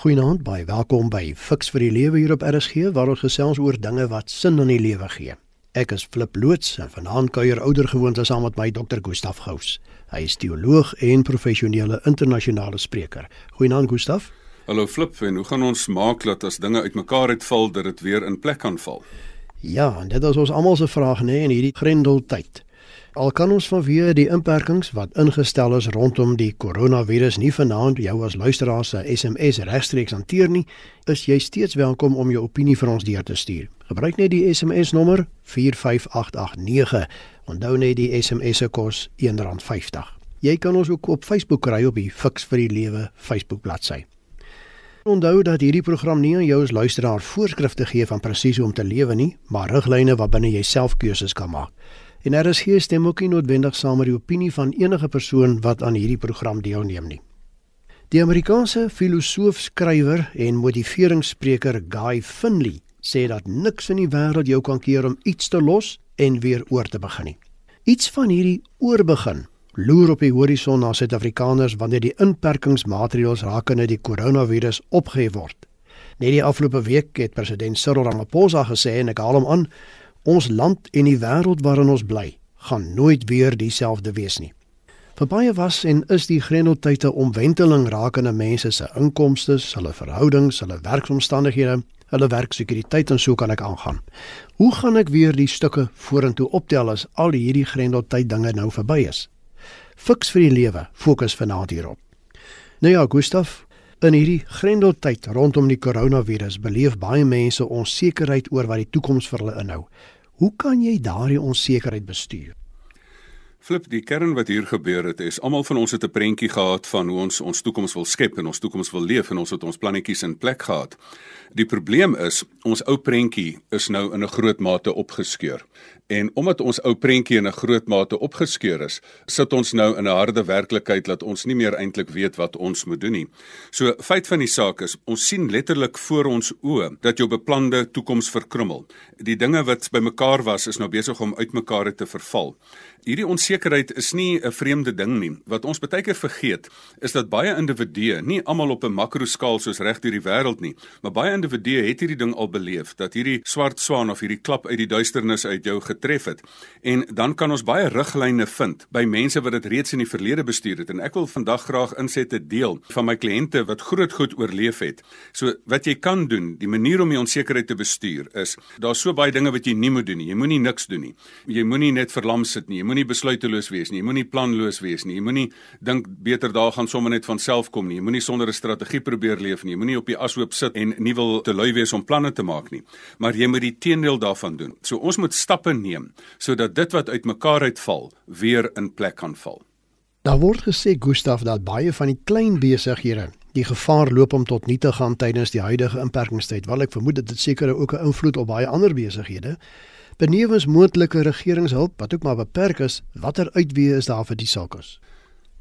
Goeienaand, baie welkom by Fix vir die Lewe hier op RSG waar ons gesels oor dinge wat sin in die lewe gee. Ek is Flip loods en vanaand kuier ouer gewoonte saam met my Dr. Gustaf Gous. Hy is teoloog en professionele internasionale spreker. Goeienaand Gustaf. Hallo Flip, en hoe gaan ons maak dat as dinge uitmekaar uitval dat dit weer in plek kan val? Ja, en dit is ons almal se vraag nê nee, in hierdie grendeltyd. Al kan ons vanweë die inperkings wat ingestel is rondom die koronavirus nie vanaand jou as luisteraar se SMS regstreeks hanteer nie, is jy steeds welkom om jou opinie vir ons deur te stuur. Gebruik net die SMS nommer 45889. Onthou net die SMS se kos R1.50. Jy kan ons ook op Facebook kry op die Fix vir die Lewe Facebook bladsy. Onthou dat hierdie program nie aan jou as luisteraar voorskrifte gee van presies hoe om te lewe nie, maar riglyne waarbinne jy self keuses kan maak. En daar is geen stem ook nie noodwendig saam met die opinie van enige persoon wat aan hierdie program deelneem nie. Die Amerikaanse filosoof, skrywer en motiveringsspreker Guy Finley sê dat niks in die wêreld jou kan keer om iets te los en weer oor te begin nie. Iets van hierdie oorbegin loer op die horison na Suid-Afrikaners wanneer die inperkingsmaatreëls rakende die koronavirus opgehef word. Net die afgelope week het president Cyril Ramaphosa gesê en ek haal hom aan Ons land en die wêreld waarin ons bly, gaan nooit weer dieselfde wees nie. Vir baie was en is die grendeltye omwenteling rakende mense se inkomste, hulle verhoudings, hulle werksomstandighede, hulle werksekuriteit en so kan ek aangaan. Hoe gaan ek weer die stukke vorentoe optel as al hierdie grendeltyd dinge nou verby is? Fiks vir die lewe, fokus vanaand hierop. Nou ja, Gustaf, In hierdie grendeltyd rondom die koronavirus beleef baie mense onsekerheid oor wat die toekoms vir hulle inhou. Hoe kan jy daardie onsekerheid bestuur? Flip, die kern wat hier gebeur het is almal van ons het 'n prentjie gehad van hoe ons ons toekoms wil skep en ons toekoms wil leef en ons het ons plannetjies in plek gehad. Die probleem is ons ou prentjie is nou in 'n groot mate opgeskeur. En omdat ons ou prentjie in 'n groot mate opgeskeur is, sit ons nou in 'n harde werklikheid dat ons nie meer eintlik weet wat ons moet doen nie. So feit van die saak is, ons sien letterlik voor ons oë dat jou beplande toekoms verkrummel. Die dinge wat bymekaar was is nou besig om uitmekaar te verval. Hierdie onsekerheid is nie 'n vreemde ding nie. Wat ons baie keer vergeet, is dat baie individue, nie almal op 'n makroskaal soos reg deur die wêreld nie, maar baie individue het hierdie ding al beleef dat hierdie swart swaan of hierdie klap uit die duisternis uit jou getref het. En dan kan ons baie riglyne vind by mense wat dit reeds in die verlede bestuur het en ek wil vandag graag insette deel van my kliënte wat groot goed oorleef het. So wat jy kan doen, die manier om die onsekerheid te bestuur is, daar's so baie dinge wat jy nie moet doen nie. Jy moenie niks doen nie. Jy moenie net verlam sit nie. Jy moenie besluiteloos wees nie. Jy moenie planloos wees nie. Jy moenie dink beter dae gaan sommer net van self kom nie. Jy moenie sonder 'n strategie probeer leef nie. Jy moenie op die ashoop sit en nie wil te lui wees om planne te maak nie. Maar jy moet die teendeel daarvan doen. So ons moet stappe neem sodat dit wat uitmekaar uitval weer in plek kan val. Daar word gesê Gustaf dat baie van die klein besighede die gevaar loop om tot nie te gaan tydens die huidige inperkingstyd. Wel ek vermoed dit het seker ook 'n invloed op baie ander besighede. Benewens moontlike regeringshulp wat ook maar beperk is, watter uitweë is daar vir die sakes?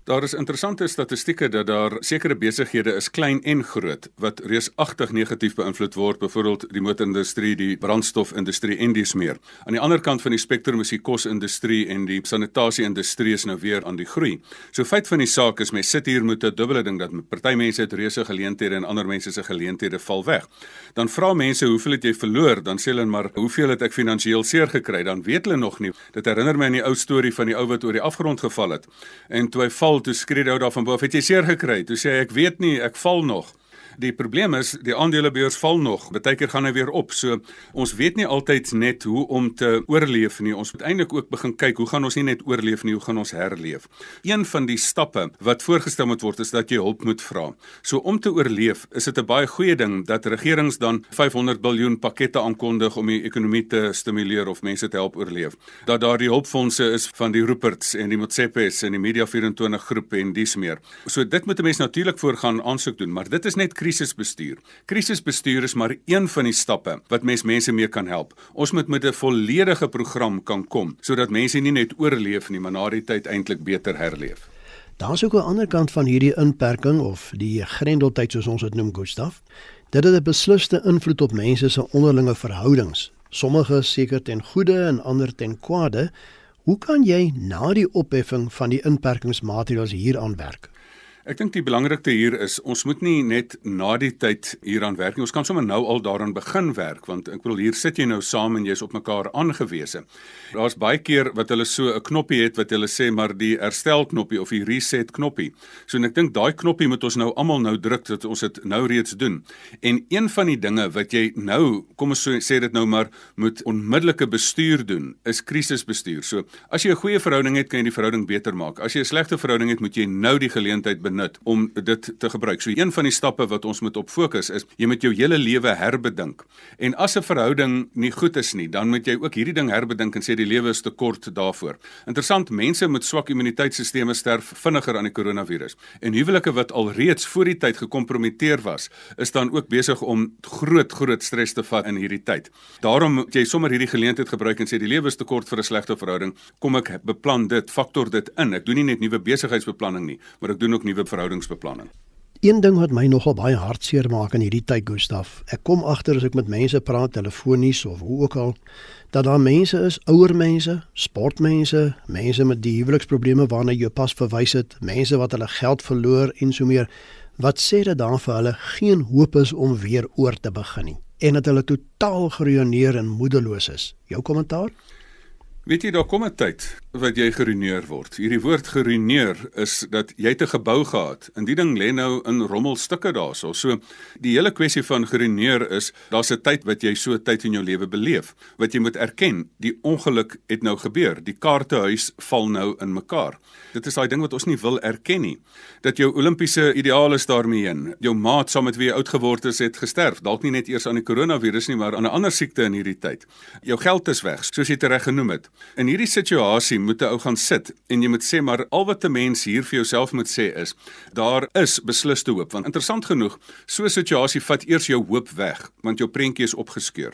Daar is interessante statistieke dat daar sekere besighede is klein en groot wat reusagtig negatief beïnvloed word, byvoorbeeld die motorindustrie, die brandstofindustrie en dis meer. Aan die ander kant van die spektrum is die kosindustrie en die sanitasie-industrie is nou weer aan die groei. So feit van die saak is mense sit hier met 'n dubbele ding dat party mense het reuse geleenthede en ander mense se geleenthede val weg. Dan vra mense, "Hoeveel het jy verloor?" Dan sê hulle maar, "Hoeveel het ek finansiëel seer gekry?" Dan weet hulle nog nie. Dit herinner my aan die ou storie van die ou wat oor die afgrond geval het en toe hy val toe skree hy daar van bo af, het jy seer gekry? Toe sê hy ek weet nie, ek val nog. Die probleem is die aandelebeurs val nog. Partykeer gaan hy weer op. So ons weet nie altyd net hoe om te oorleef nie. Ons moet eintlik ook begin kyk hoe gaan ons nie net oorleef nie, hoe gaan ons herleef. Een van die stappe wat voorgestel moet word is dat jy hulp moet vra. So om te oorleef, is dit 'n baie goeie ding dat regerings dan 500 miljard pakkette aankondig om die ekonomie te stimuleer of mense te help oorleef. Dat daar die hulpfondse is van die Ruperts en die Motsepes en die Media 24 groep en dis meer. So dit moet 'n mens natuurlik voorgaan aansoek doen, maar dit is net krisisbestuur. Krisisbestuur is maar een van die stappe wat mens mense mee kan help. Ons moet met 'n volledige program kan kom sodat mense nie net oorleef nie, maar na die tyd eintlik beter herleef. Daar's ook 'n ander kant van hierdie inperking of die grendeltyd soos ons dit noem, Gustaf. Dit het 'n beslisste invloed op mense se onderlinge verhoudings. Sommige seker ten goeie en ander ten kwade. Hoe kan jy na die opheffing van die inperkingsmaatreëls hier aanwerk? Ek dink die belangrikste hier is ons moet nie net na die tyd hieraan werk nie. Ons kan sommer nou al daaraan begin werk want ek bedoel hier sit jy nou saam en jy's op mekaar aangewese. Daar's baie keer wat hulle so 'n knoppie het wat hulle sê maar die herstel knoppie of die reset knoppie. So en ek dink daai knoppie moet ons nou almal nou druk dat ons dit nou reeds doen. En een van die dinge wat jy nou, kom ons so, sê dit nou maar, moet onmiddellike bestuur doen, is krisisbestuur. So as jy 'n goeie verhouding het, kan jy die verhouding beter maak. As jy 'n slegte verhouding het, moet jy nou die geleentheid benut om dit te gebruik. So een van die stappe wat ons moet op fokus is jy moet jou hele lewe herbedink. En as 'n verhouding nie goed is nie, dan moet jy ook hierdie ding herbedink en sê die lewe is te kort daarvoor. Interessant, mense met swak immuniteitstelsels sterf vinniger aan die koronavirus. En huwelike wat alreeds voor die tyd gekompromiteer was, is dan ook besig om groot groot stres te vat in hierdie tyd. Daarom moet jy sommer hierdie geleentheid gebruik en sê die lewe is te kort vir 'n slegte verhouding. Kom ek beplan dit, faktor dit in. Ek doen nie net nuwe besigheidsbeplanning nie, maar ek doen ook nuwe verhoudingsbeplanning. Een ding wat my nogal baie hartseer maak in hierdie tyd, Gustaf, ek kom agter as ek met mense praat telefonies of hoe ook al, dat daar mense is, ouer mense, sportmense, mense met die huweliksprobleme waarna jy pas verwys het, mense wat hulle geld verloor en so meer, wat sê dit dan vir hulle geen hoop is om weer oor te begin nie en dat hulle totaal geruïneer en moedeloos is. Jou kommentaar? Weet jy daar kom 'n tyd wat jy geruineer word. Hierdie woord geruineer is dat jy te gebou gehad en die ding lê nou in rommelstukke daarso. So die hele kwessie van geruineer is daar's 'n tyd wat jy so tyd in jou lewe beleef wat jy moet erken, die ongeluk het nou gebeur. Die kaartehuis val nou in mekaar. Dit is daai ding wat ons nie wil erken nie. Dat jou Olimpiese ideale is daarmee heen. Jou maat saam met wie jy oud geword het, het gesterf. Dalk nie net eers aan die koronavirus nie, maar aan 'n ander siekte in hierdie tyd. Jou geld is weg, soos jy dit reg genoem het. In hierdie situasie moet 'n ou gaan sit en jy moet sê maar al wat 'n mens hier vir jouself moet sê is daar is beslisste hoop want interessant genoeg so 'n situasie vat eers jou hoop weg want jou prentjie is opgeskeur.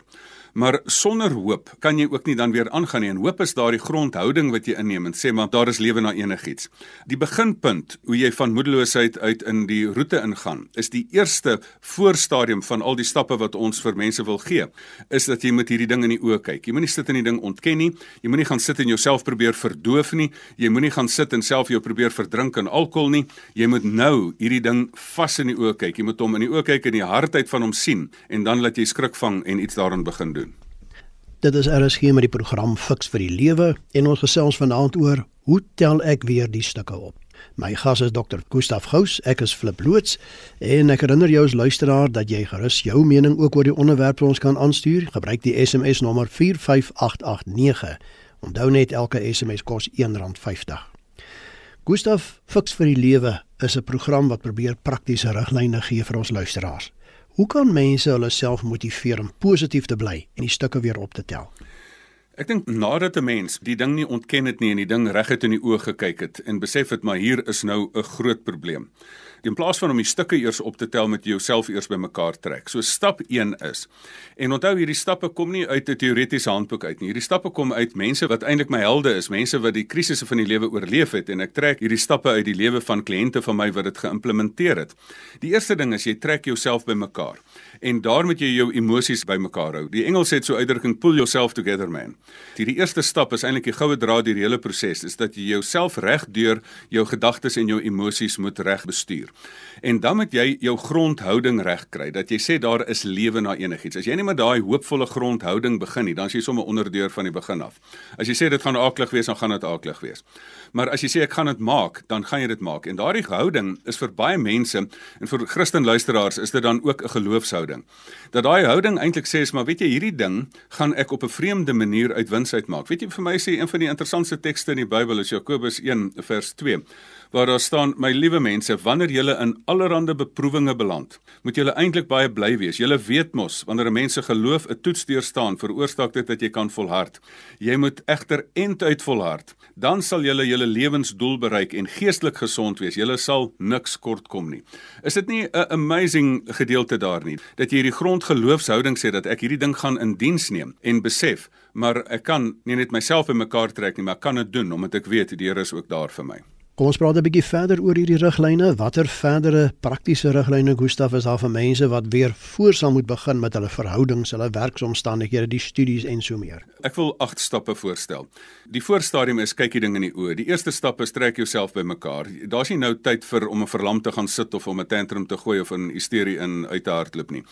Maar sonder hoop kan jy ook nie dan weer aangaan nie. En hoop is daardie grondhouding wat jy inneem en sê maar daar is lewe na enigiets. Die beginpunt hoe jy van moedeloosheid uit in die roete ingaan, is die eerste voorstadium van al die stappe wat ons vir mense wil gee, is dat jy moet hierdie ding in die oë kyk. Jy moenie sit in die ding ontken nie. Jy moenie gaan sit en jouself probeer verdoof nie. Jy moenie gaan sit en self jou probeer verdrink in alkohol nie. Jy moet nou hierdie ding vas in die oë kyk. Jy moet hom in die oë kyk en die hardheid van hom sien en dan laat jy skrik vang en iets daarin begin doen. Dit is RSG met die program Fix vir die Lewe en ons gesels vanaand oor hoe tel ek weer die stukke op. My gas is Dr. Gustaf Gous, ek is Flip Loots en ek herinner jou as luisteraar dat jy gerus jou mening ook oor die onderwerp vir ons kan aanstuur. Gebruik die SMS nommer 45889. Onthou net elke SMS kos R1.50. Gustaf Fix vir die Lewe is 'n program wat probeer praktiese riglyne gee vir ons luisteraars. Hoe kan mense hulle self motiveer om positief te bly en die stukke weer op te tel? Ek dink nadat 'n mens die ding nie ontken het nie en die ding reguit in die oë gekyk het en besef het maar hier is nou 'n groot probleem in plaas van om die stukke eers op te tel met jouself eers bymekaar trek. So stap 1 is. En onthou hierdie stappe kom nie uit 'n teoretiese handboek uit nie. Hierdie stappe kom uit mense wat eintlik my helde is, mense wat die krisisse van die lewe oorleef het en ek trek hierdie stappe uit die lewe van kliënte van my wat dit geïmplementeer het. Die eerste ding is jy trek jouself bymekaar en daar moet jy jou emosies bymekaar hou. Die Engels sê so uitdrukking pull yourself together man. Die, die eerste stap is eintlik die goue draad deur die hele proses is dat jy jouself reg deur jou gedagtes en jou emosies moet reg bestuur. En dan moet jy jou grondhouding reg kry dat jy sê daar is lewe na enigiets. As jy nie met daai hoopvolle grondhouding begin nie, dan is jy sommer onderdeur van die begin af. As jy sê dit gaan aaklig wees, dan gaan dit aaklig wees. Maar as jy sê ek gaan dit maak, dan gaan jy dit maak. En daardie houding is vir baie mense en vir Christen luisteraars is dit dan ook 'n geloofshouding. Dat daai houding eintlik sê is maar weet jy hierdie ding gaan ek op 'n vreemde manier uitwinsheid maak. Weet jy vir my sê een van die interessantste tekste in die Bybel is Jakobus 1 vers 2 waar daar staan my liewe mense wanneer julle in allerlei beproewinge beland moet julle eintlik baie bly wees. Julle weet mos wanneer 'n mens se geloof 'n toets deurstaan veroorsaak dit dat jy kan volhard. Jy moet egter end uit volhard. Dan sal julle julle lewensdoel bereik en geestelik gesond wees. Julle sal niks kort kom nie. Is dit nie 'n amazing gedeelte daar nie dat jy hierdie grondgeloofshouding sê dat ek hierdie ding gaan in diens neem en besef maar ek kan nie net myself in mekaar trek nie maar kan dit doen omdat ek weet die Here is ook daar vir my Kom ons praat 'n bietjie verder oor hierdie riglyne. Watter verdere praktiese riglyne Gustaf is daar vir mense wat weer voorsal moet begin met hulle verhoudings, hulle werksomstandighede, die studies en so meer? Ek wil 8 stappe voorstel. Die voorstadium is kyk die ding in die oë. Die eerste stap is trek jouself bymekaar. Daar's nie nou tyd vir om 'n verlam te gaan sit of om 'n tantrum te gooi of 'n hysterie in uit te hardloop nie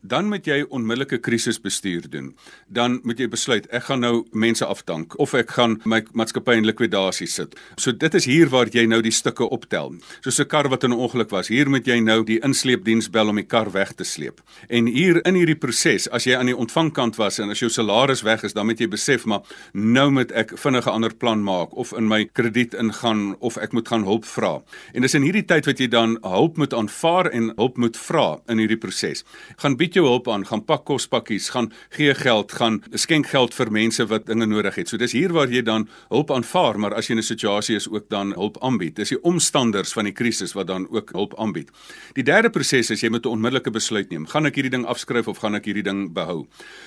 dan moet jy onmiddellike krisisbestuur doen. Dan moet jy besluit ek gaan nou mense afdank of ek gaan my maatskappy in likwidasie sit. So dit is hier waar jy nou die stukke optel. Soos 'n kar wat in 'n ongeluk was, hier moet jy nou die insleepdiens bel om die kar weg te sleep. En hier in hierdie proses, as jy aan die ontvangkant was en as jou salaris weg is, dan moet jy besef maar nou moet ek vinnig 'n ander plan maak of in my krediet ingaan of ek moet gaan hulp vra. En dis in hierdie tyd wat jy dan hulp moet aanvaar en hulp moet vra in hierdie proses. Gaan bied jou hulp aan, gaan pak kospakkies, gaan gee geld, gaan skenk geld vir mense wat dinge nodig het. So dis hier waar jy dan hulp aanvaar, maar as jy in 'n situasie is ook dan hulp aanbied. Dis die omstanders van die krisis wat dan ook hulp aanbied. Die derde proses is jy moet 'n onmiddellike besluit neem. Gaan ek hierdie ding afskryf of gaan ek hierdie ding behou?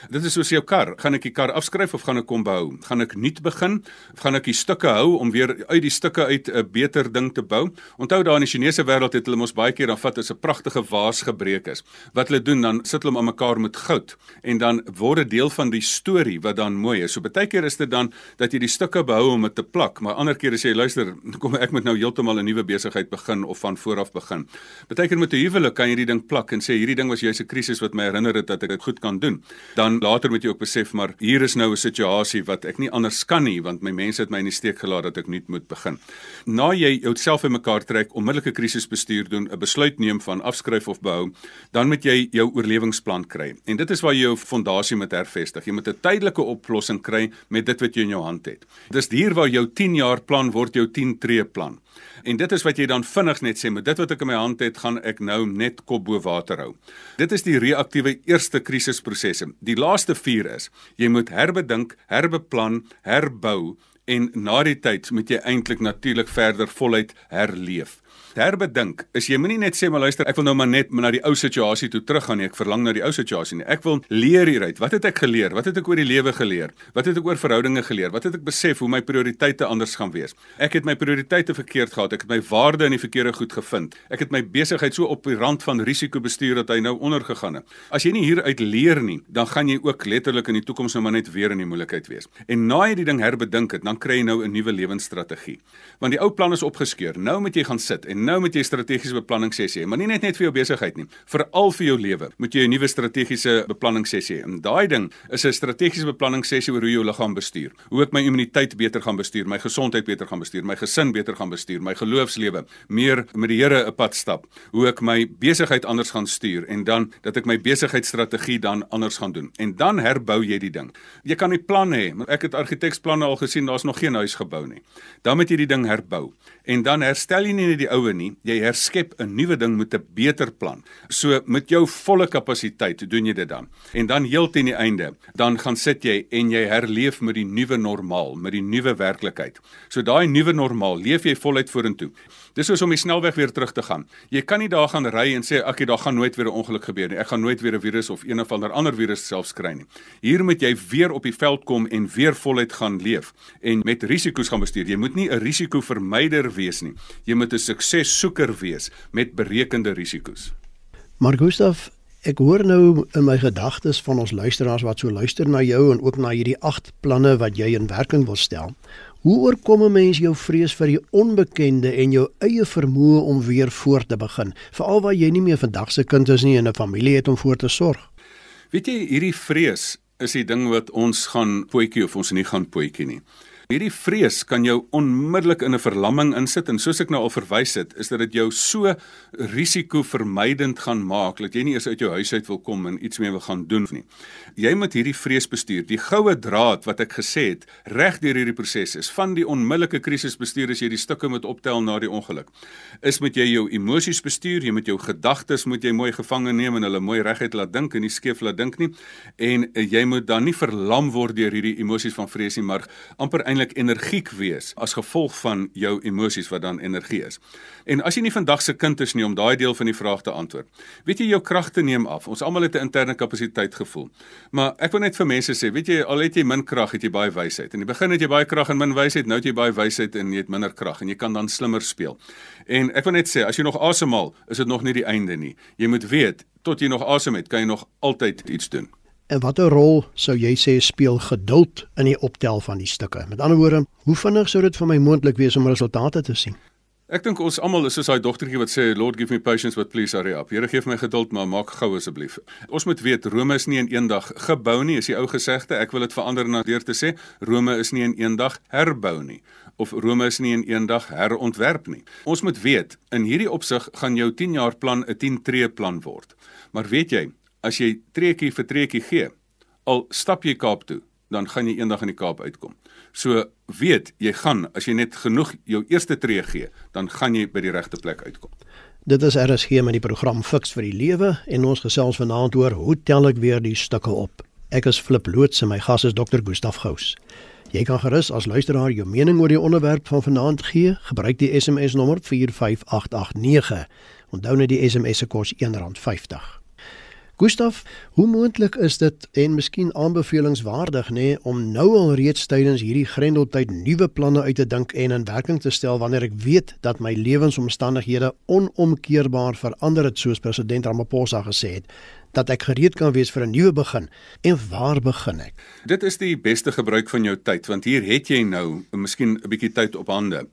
Dit is soos jou kar. Gaan ek die kar afskryf of gaan ek kom behou? Gaan ek nuut begin of gaan ek die stukke hou om weer uit die stukke uit 'n beter ding te bou? Onthou daar in die Chinese wêreld het hulle mos baie keer dan vat as 'n pragtige vaas gebreek is. Wat hulle doen dan sit hulle aan mekaar met goud en dan word dit deel van die storie wat dan mooi is. So baie keer is dit dan dat jy die stukke behou om dit te plak, maar ander keer as jy luister, kom ek moet nou heeltemal 'n nuwe besigheid begin of van voor af begin. Baie keer met 'n huwelik kan jy die ding plak en sê hierdie ding was juist 'n krisis wat my herinner het dat ek dit goed kan doen. Dan later moet jy ook besef maar hier is nou 'n situasie wat ek nie anders kan nie want my mense het my in die steek gelaat dat ek nuut moet begin. Na jy jouself in mekaar trek, onmiddellike krisisbestuur doen, 'n besluit neem van afskryf of behou, dan moet jy jou oorlewingsplan kry. En dit is waar jy jou fondasie moet hervestig. Jy moet 'n tydelike oplossing kry met dit wat jy in jou hand het. Dis hier waar jou 10 jaar plan word jou 10 tree plan. En dit is wat jy dan vinnig net sê, met dit wat ek in my hand het, gaan ek nou net kop bo water hou. Dit is die reaktiewe eerste krisisprosesse. Die laaste 4 is: jy moet herbedink, herbeplan, herbou en na die tyd moet jy eintlik natuurlik verder voluit herleef herbedink is jy moenie net sê maar luister ek wil nou maar net na die ou situasie toe teruggaan nie. Ek verlang na die ou situasie nie. Ek wil leer hieruit. Wat het ek geleer? Wat het ek oor die lewe geleer? Wat het ek oor verhoudinge geleer? Wat het ek besef hoe my prioriteite anders gaan wees? Ek het my prioriteite verkeerd gehad. Ek het my waarde in die verkeerde goed gevind. Ek het my besigheid so op die rand van risiko bestuur dat hy nou ondergegaan het. As jy nie hieruit leer nie dan gaan jy ook letterlik in die toekoms nou maar net weer in die moeilikheid wees. En na jy die ding herbedink het dan kry jy nou 'n nuwe lewensstrategie. Want die ou plan is opgeskeur. Nou moet jy gaan sit en nou moet jy strategiese beplanning sessie hê, maar nie net net vir jou besigheid nie, veral vir jou lewe. Moet jy 'n nuwe strategiese beplanning sessie hê. En daai ding is 'n strategiese beplanning sessie oor hoe jou liggaam bestuur. Hoe ek my immuniteit beter gaan bestuur, my gesondheid beter gaan bestuur, my gesin beter gaan bestuur, my geloofslewe meer met die Here 'n pad stap. Hoe ek my besigheid anders gaan stuur en dan dat ek my besigheidsstrategie dan anders gaan doen. En dan herbou jy die ding. Jy kan nie planne hê, ek het argitekspanne al gesien, daar's nog geen huis gebou nie. Dan moet jy die ding herbou. En dan herstel jy nie net die ou nie, jy herskep 'n nuwe ding met 'n beter plan. So met jou volle kapasiteit doen jy dit dan. En dan heel teen die einde, dan gaan sit jy en jy herleef met die nuwe normaal, met die nuwe werklikheid. So daai nuwe normaal, leef jy voluit vorentoe. Dis soos om die snelweg weer terug te gaan. Jy kan nie daar gaan ry en sê ek daar gaan nooit weer 'n ongeluk gebeur nie. Ek gaan nooit weer 'n virus of een of ander ander virus selfs kry nie. Hier moet jy weer op die veld kom en weer voluit gaan leef en met risiko's gaan bestuur. Jy moet nie 'n risikovermyder wees nie. Jy moet 'n sukses soeker wees met berekende risiko's. Maar Gustaf, ek hoor nou in my gedagtes van ons luisteraars wat so luister na jou en ook na hierdie 8 planne wat jy in werking wil stel. Hoe oorkom 'n mens jou vrees vir die onbekende en jou eie vermoë om weer voort te begin, veral waar jy nie meer vandag se kind is nie en 'n familie het om voor te sorg? Weet jy, hierdie vrees is die ding wat ons gaan potjie of ons nie gaan potjie nie. Hierdie vrees kan jou onmiddellik in 'n verlamming insit en soos ek nou al verwys het, is dat dit jou so risikovermydend gaan maak dat jy nie eers uit jou huis uit wil kom en iets meer wil gaan doen nie. Jy moet hierdie vrees bestuur. Die goue draad wat ek gesê het, reg deur hierdie proses is van die onmiddellike krisisbestuur as jy die stukke moet optel na die ongeluk. Is moet jy jou emosies bestuur, jy moet jou gedagtes moet jy mooi gevange neem en hulle mooi reguit laat dink en nie skeef laat dink nie. En jy moet dan nie verlam word deur hierdie emosies van vrees nie, maar amper eintlik energiek wees as gevolg van jou emosies wat dan energie is. En as jy nie vandag se kind is nie om daai deel van die vraag te antwoord. Weet jy jou kragte neem af. Ons almal het 'n interne kapasiteit gevoel. Maar ek wil net vir mense sê, weet jy al het jy min krag, het jy baie wysheid. In die begin het jy baie krag en min wysheid, nou het jy baie wysheid en jy het minder krag en jy kan dan slimmer speel. En ek wil net sê, as jy nog asemhaal, is dit nog nie die einde nie. Jy moet weet, tot jy nog asem het, kan jy nog altyd iets doen. En watter rol sou jy sê speel geduld in die optel van die stukke? Met ander woorde, hoe vinnig sou dit vir my moontlik wees om resultate te sien? Ek dink ons almal is soos daai dogtertjie wat sê Lord give me patience but please hurry up. Here gee my geduld maar maak gou asseblief. Ons moet weet Rome is nie in een dag gebou nie, is die ou gesegde. Ek wil dit verander na deur te sê Rome is nie in een dag herbou nie of Rome is nie in een dag herontwerp nie. Ons moet weet in hierdie opsig gaan jou 10 jaar plan 'n 10 tree plan word. Maar weet jy, as jy treetjie vir treetjie gee, al stap jy Kaap toe, dan gaan jy eendag in die Kaap uitkom. So weet, jy gaan as jy net genoeg jou eerste tree gee, dan gaan jy by die regte plek uitkom. Dit is RSG met die program Fix vir die Lewe en ons gesels vanaand oor hoe tel ek weer die stukke op. Ek is Flip Loots en my gas is Dr. Gustaf Gous. Jy kan gerus as luisteraar jou mening oor die onderwerp van vanaand gee. Gebruik die SMS nommer 45889. Onthou net die SMS se kos R1.50. Gustaf, hoe moontlik is dit en miskien aanbevelingswaardig nê nee, om nou al reeds tydens hierdie grendeltyd nuwe planne uit te dink en in werking te stel wanneer ek weet dat my lewensomstandighede onomkeerbaar verander het soos president Ramaphosa gesê het dat ek gereed kan wees vir 'n nuwe begin en waar begin ek? Dit is die beste gebruik van jou tyd want hier het jy nou miskien 'n bietjie tyd op hande.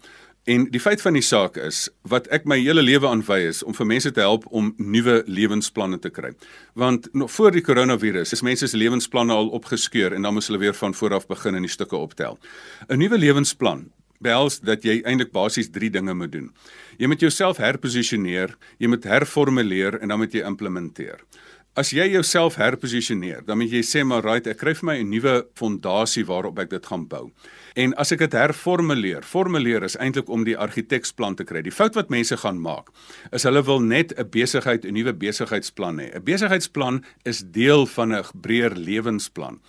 En die feit van die saak is wat ek my hele lewe aanwy is om vir mense te help om nuwe lewensplanne te kry. Want nog voor die koronavirus is mense se lewensplanne al opgeskeur en dan moes hulle weer van voor af begin en die stukke optel. 'n Nuwe lewensplan behels dat jy eintlik basies 3 dinge moet doen. Jy moet jouself herposisioneer, jy moet herformuleer en dan moet jy implementeer. As jy jouself herposisioneer, dan moet jy sê maar right, ek kry vir my 'n nuwe fondasie waarop ek dit gaan bou. En as ek dit herformuleer, formuleer is eintlik om die argiteksplan te kry. Die fout wat mense gaan maak, is hulle wil net 'n besigheid, 'n nuwe besigheidsplan hê. 'n Besigheidsplan is deel van 'n breër lewensplan.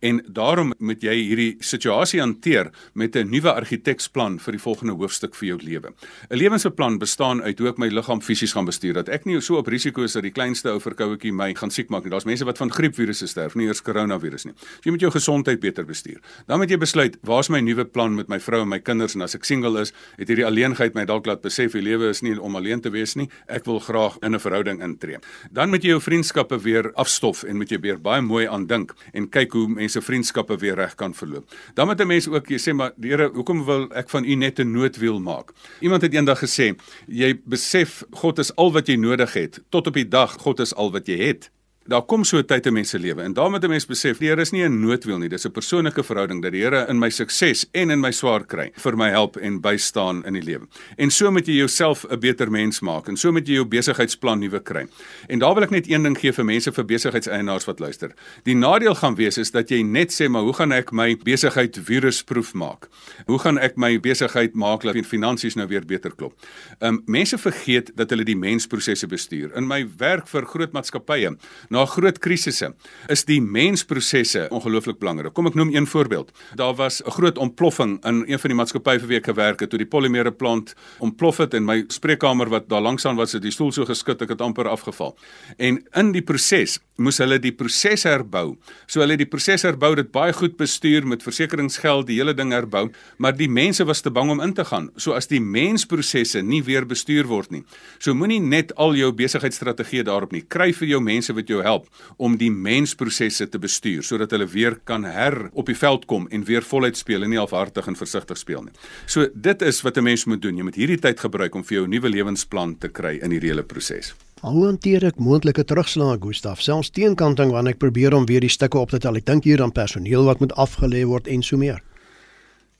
En daarom moet jy hierdie situasie hanteer met 'n nuwe argiteksplan vir die volgende hoofstuk vir jou lewe. 'n Lewensplan bestaan uit hoe ek my liggaam fisies gaan bestuur dat ek nie so op risiko is dat die kleinste ou verkouetjie my gaan siek maak nie. Daar's mense wat van griepvirusse sterf, nie eers koronavirus nie. So jy moet jou gesondheid beter bestuur. Dan moet jy besluit, waar's my nuwe plan met my vrou en my kinders en as ek single is, het hierdie alleenheid my dalk laat besef die lewe is nie om alleen te wees nie. Ek wil graag in 'n verhouding intree. Dan moet jy jou vriendskappe weer afstof en moet jy weer baie mooi aandink en kyk hoe mense vriendskappe weer reg kan verloop. Dan moet 'n mens ook jy sê maar die Here, hoekom wil ek van u net 'n noodwiel maak? Iemand het eendag gesê, jy besef God is al wat jy nodig het tot op die dag God is al wat jy het daar kom so 'n tyd in mense lewe en daarmee 'n mens besef die Here is nie 'n noodwiel nie. Dis 'n persoonlike verhouding dat die Here in my sukses en in my swaar kry vir my help en bystaan in die lewe. En so moet jy jouself 'n beter mens maak en so moet jy jou besigheidsplan nuwe kry. En daar wil ek net een ding gee vir mense vir besigheidseienaars wat luister. Die nadeel gaan wees is dat jy net sê maar hoe gaan ek my besigheid virusproof maak? Hoe gaan ek my besigheid maak dat finansies nou weer beter klop? Um, mense vergeet dat hulle die mensprosesse bestuur. In my werk vir groot maatskappye na groot krisisse is die mensprosesse ongelooflik belangrik. Kom ek noem een voorbeeld. Daar was 'n groot ontploffing in een van die maatskappye vir wie ek gewerk het toe die polimere plant ontplof het en my spreekkamer wat daar langs aan was, het die stoel so geskit ek het amper afgeval. En in die proses moes hulle die proses herbou. So hulle het die proses herbou, dit baie goed bestuur met versekeringsgeld, die hele ding herbou, maar die mense was te bang om in te gaan. So as die mensprosesse nie weer bestuur word nie. So moenie net al jou besigheidsstrategie daarop nie. Kry vir jou mense wat jou help om die mensprosesse te bestuur sodat hulle weer kan her op die veld kom en weer voluit speel en nie halfhartig en versigtig speel nie. So dit is wat 'n mens moet doen. Jy moet hierdie tyd gebruik om vir jou nuwe lewensplan te kry in hierdie hele proses. Hoe hanteer ek moontlike terugslae, Gustaf? Selfs teenkanting wanneer ek probeer om weer die stukke op te tel. Ek dink hier aan personeel wat moet afgelê word en so meer.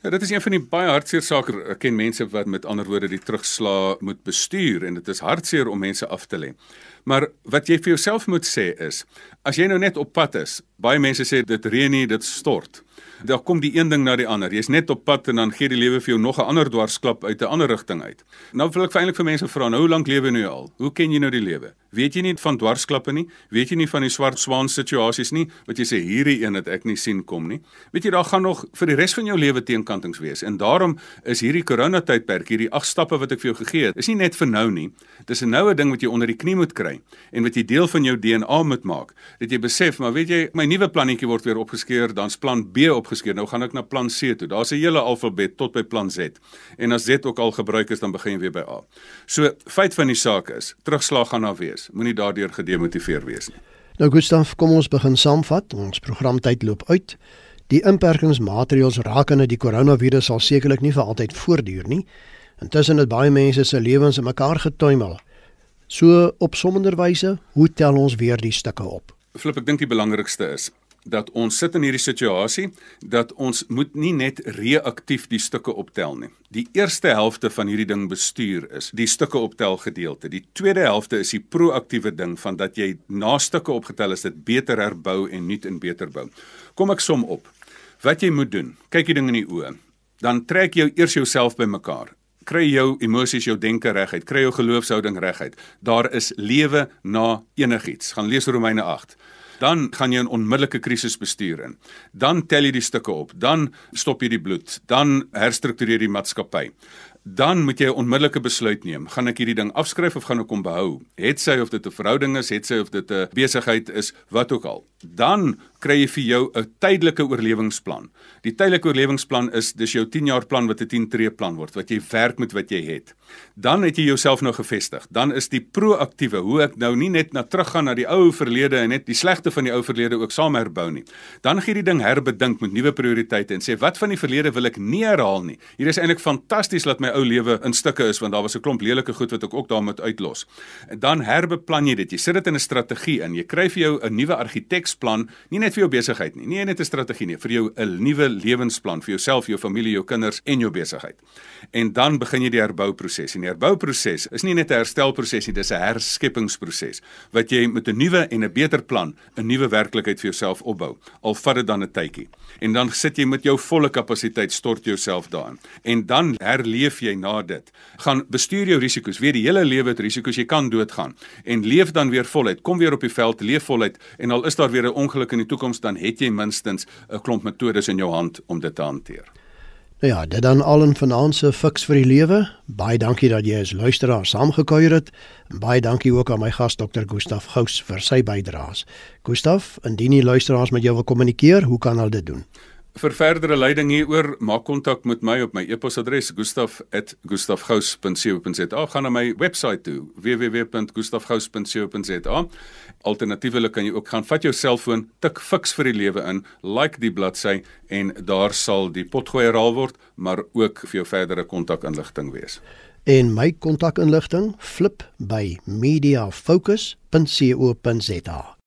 Ja, dit is een van die baie hartseer sake. Ek ken mense wat met ander woorde die terugslae moet bestuur en dit is hartseer om mense af te lê. Maar wat jy vir jouself moet sê is, as jy nou net op pad is, baie mense sê dit reën nie, dit stort. Daar kom die een ding na die ander. Jy's net op pad en dan gee die lewe vir jou nog 'n ander dwarsklap uit 'n ander rigting uit. Nou wil ek eintlik vir mense vra, nou hoe lank lewe jy nou al? Hoe ken jy nou die lewe? Weet jy nie van dwarsklappe nie? Weet jy nie van die swart swaan situasies nie? Wat jy sê hierdie een het ek nie sien kom nie. Weet jy daar gaan nog vir die res van jou lewe teenkantings wees. En daarom is hierdie koronatydperk, hierdie ag stappe wat ek vir jou gegee het, is nie net vir nou nie. Dis 'n noue ding wat jy onder die knie moet kry en wat jy deel van jou DNA moet maak. Dat jy besef, maar weet jy, my nuwe plannetjie word weer opgeskeur, dan's plan B opgeskeur. Nou gaan ek na plan C toe. Daar's 'n hele alfabet tot by plan Z. En as Z ook al gebruik is, dan begin jy weer by A. So, feit van die saak is, terugslag gaan daar wees. Moenie daardeur gedemotiveer wees nie. Nou Gustav, kom ons begin saamvat. Ons programtyd loop uit. Die inperkingsmaatreëls rakende die koronavirus sal sekerlik nie vir altyd voortduur nie. Intussen het baie mense se lewens in mekaar getuimel. So op sommender wyse, hoe tel ons weer die stukke op? Flip, ek dink die belangrikste is dat ons sit in hierdie situasie dat ons moet nie net reaktief die stukke optel nie. Die eerste helfte van hierdie ding bestuur is die stukke optel gedeelte. Die tweede helfte is die proaktiewe ding van dat jy na stukke opgetel is dit beter herbou en nuut en beter bou. Kom ek som op. Wat jy moet doen, kyk die ding in die oë. Dan trek jy eers jouself bymekaar kry jou emosies jou denke reguit, kry jou geloofshouding reguit. Daar is lewe na enigiets. Gaan lees Romeine 8 dan gaan jy 'n onmiddellike krisis bestuur in. Dan tel jy die stukke op, dan stop jy die bloed, dan herstruktureer jy die maatskappy. Dan moet jy 'n onmiddellike besluit neem. Gaan ek hierdie ding afskryf of gaan ek hom behou? Het sy of dit 'n verhouding is, het sy of dit 'n besigheid is, wat ook al. Dan kry jy vir jou 'n tydelike oorlewingsplan. Die tydelike oorlewingsplan is dis jou 10 jaar plan wat 'n 10 tree plan word wat jy werk met wat jy het. Dan het jy jouself nou gevestig. Dan is die proaktiewe hoe ek nou nie net na teruggaan na die ou verlede en net die slegte van die ou verlede ook saam herbou nie. Dan gee jy die ding herbedink met nuwe prioriteite en sê wat van die verlede wil ek nie herhaal nie. Hier is eintlik fantasties dat my ou lewe in stukke is want daar was 'n klomp lelike goed wat ek ook daar moet uitlos. En dan herbeplan jy dit. Jy sit dit in 'n strategie in. Jy kry vir jou 'n nuwe argiteksplan, nie vir jou besigheid nie, nie net 'n strategie nie, vir jou 'n nuwe lewensplan vir jouself, jou familie, jou kinders en jou besigheid. En dan begin jy die herbouproses. En die herbouproses is nie net 'n herstelproses nie, dis 'n herskepingsproses wat jy met 'n nuwe en 'n beter plan 'n nuwe werklikheid vir jouself opbou. Al vat dit dan 'n tydjie. En dan sit jy met jou volle kapasiteit stort jouself daarin. En dan herleef jy na dit. Gaan bestuur jou risiko's. Weet die hele lewe het risiko's. Jy kan doodgaan. En leef dan weer voluit. Kom weer op die veld, leef voluit en al is daar weer 'n ongeluk in die toekoms dan het jy minstens 'n klomp metodes in jou hand om dit te hanteer. Nou ja, dit dan al 'n finansiële fiks vir die lewe. Baie dankie dat jy as luisteraar saamgekuier het. En baie dankie ook aan my gas Dr. Gustaf Gous vir sy bydraes. Gustaf, indien jy luisteraars met jou wil kommunikeer, hoe kan hulle dit doen? Vir verdere leiding hieroor, maak kontak met my op my e-posadres gustaf@gustafgous.co.za. Gaan na my webwerf toe, www.gustafgous.co.za. Alternatiefelik kan jy ook gaan vat jou selfoon, tik fiks vir die lewe in, like die bladsy en daar sal die potgooi herhaal word, maar ook vir jou verdere kontakinligting wees. En my kontakinligting flip by mediafocus.co.za.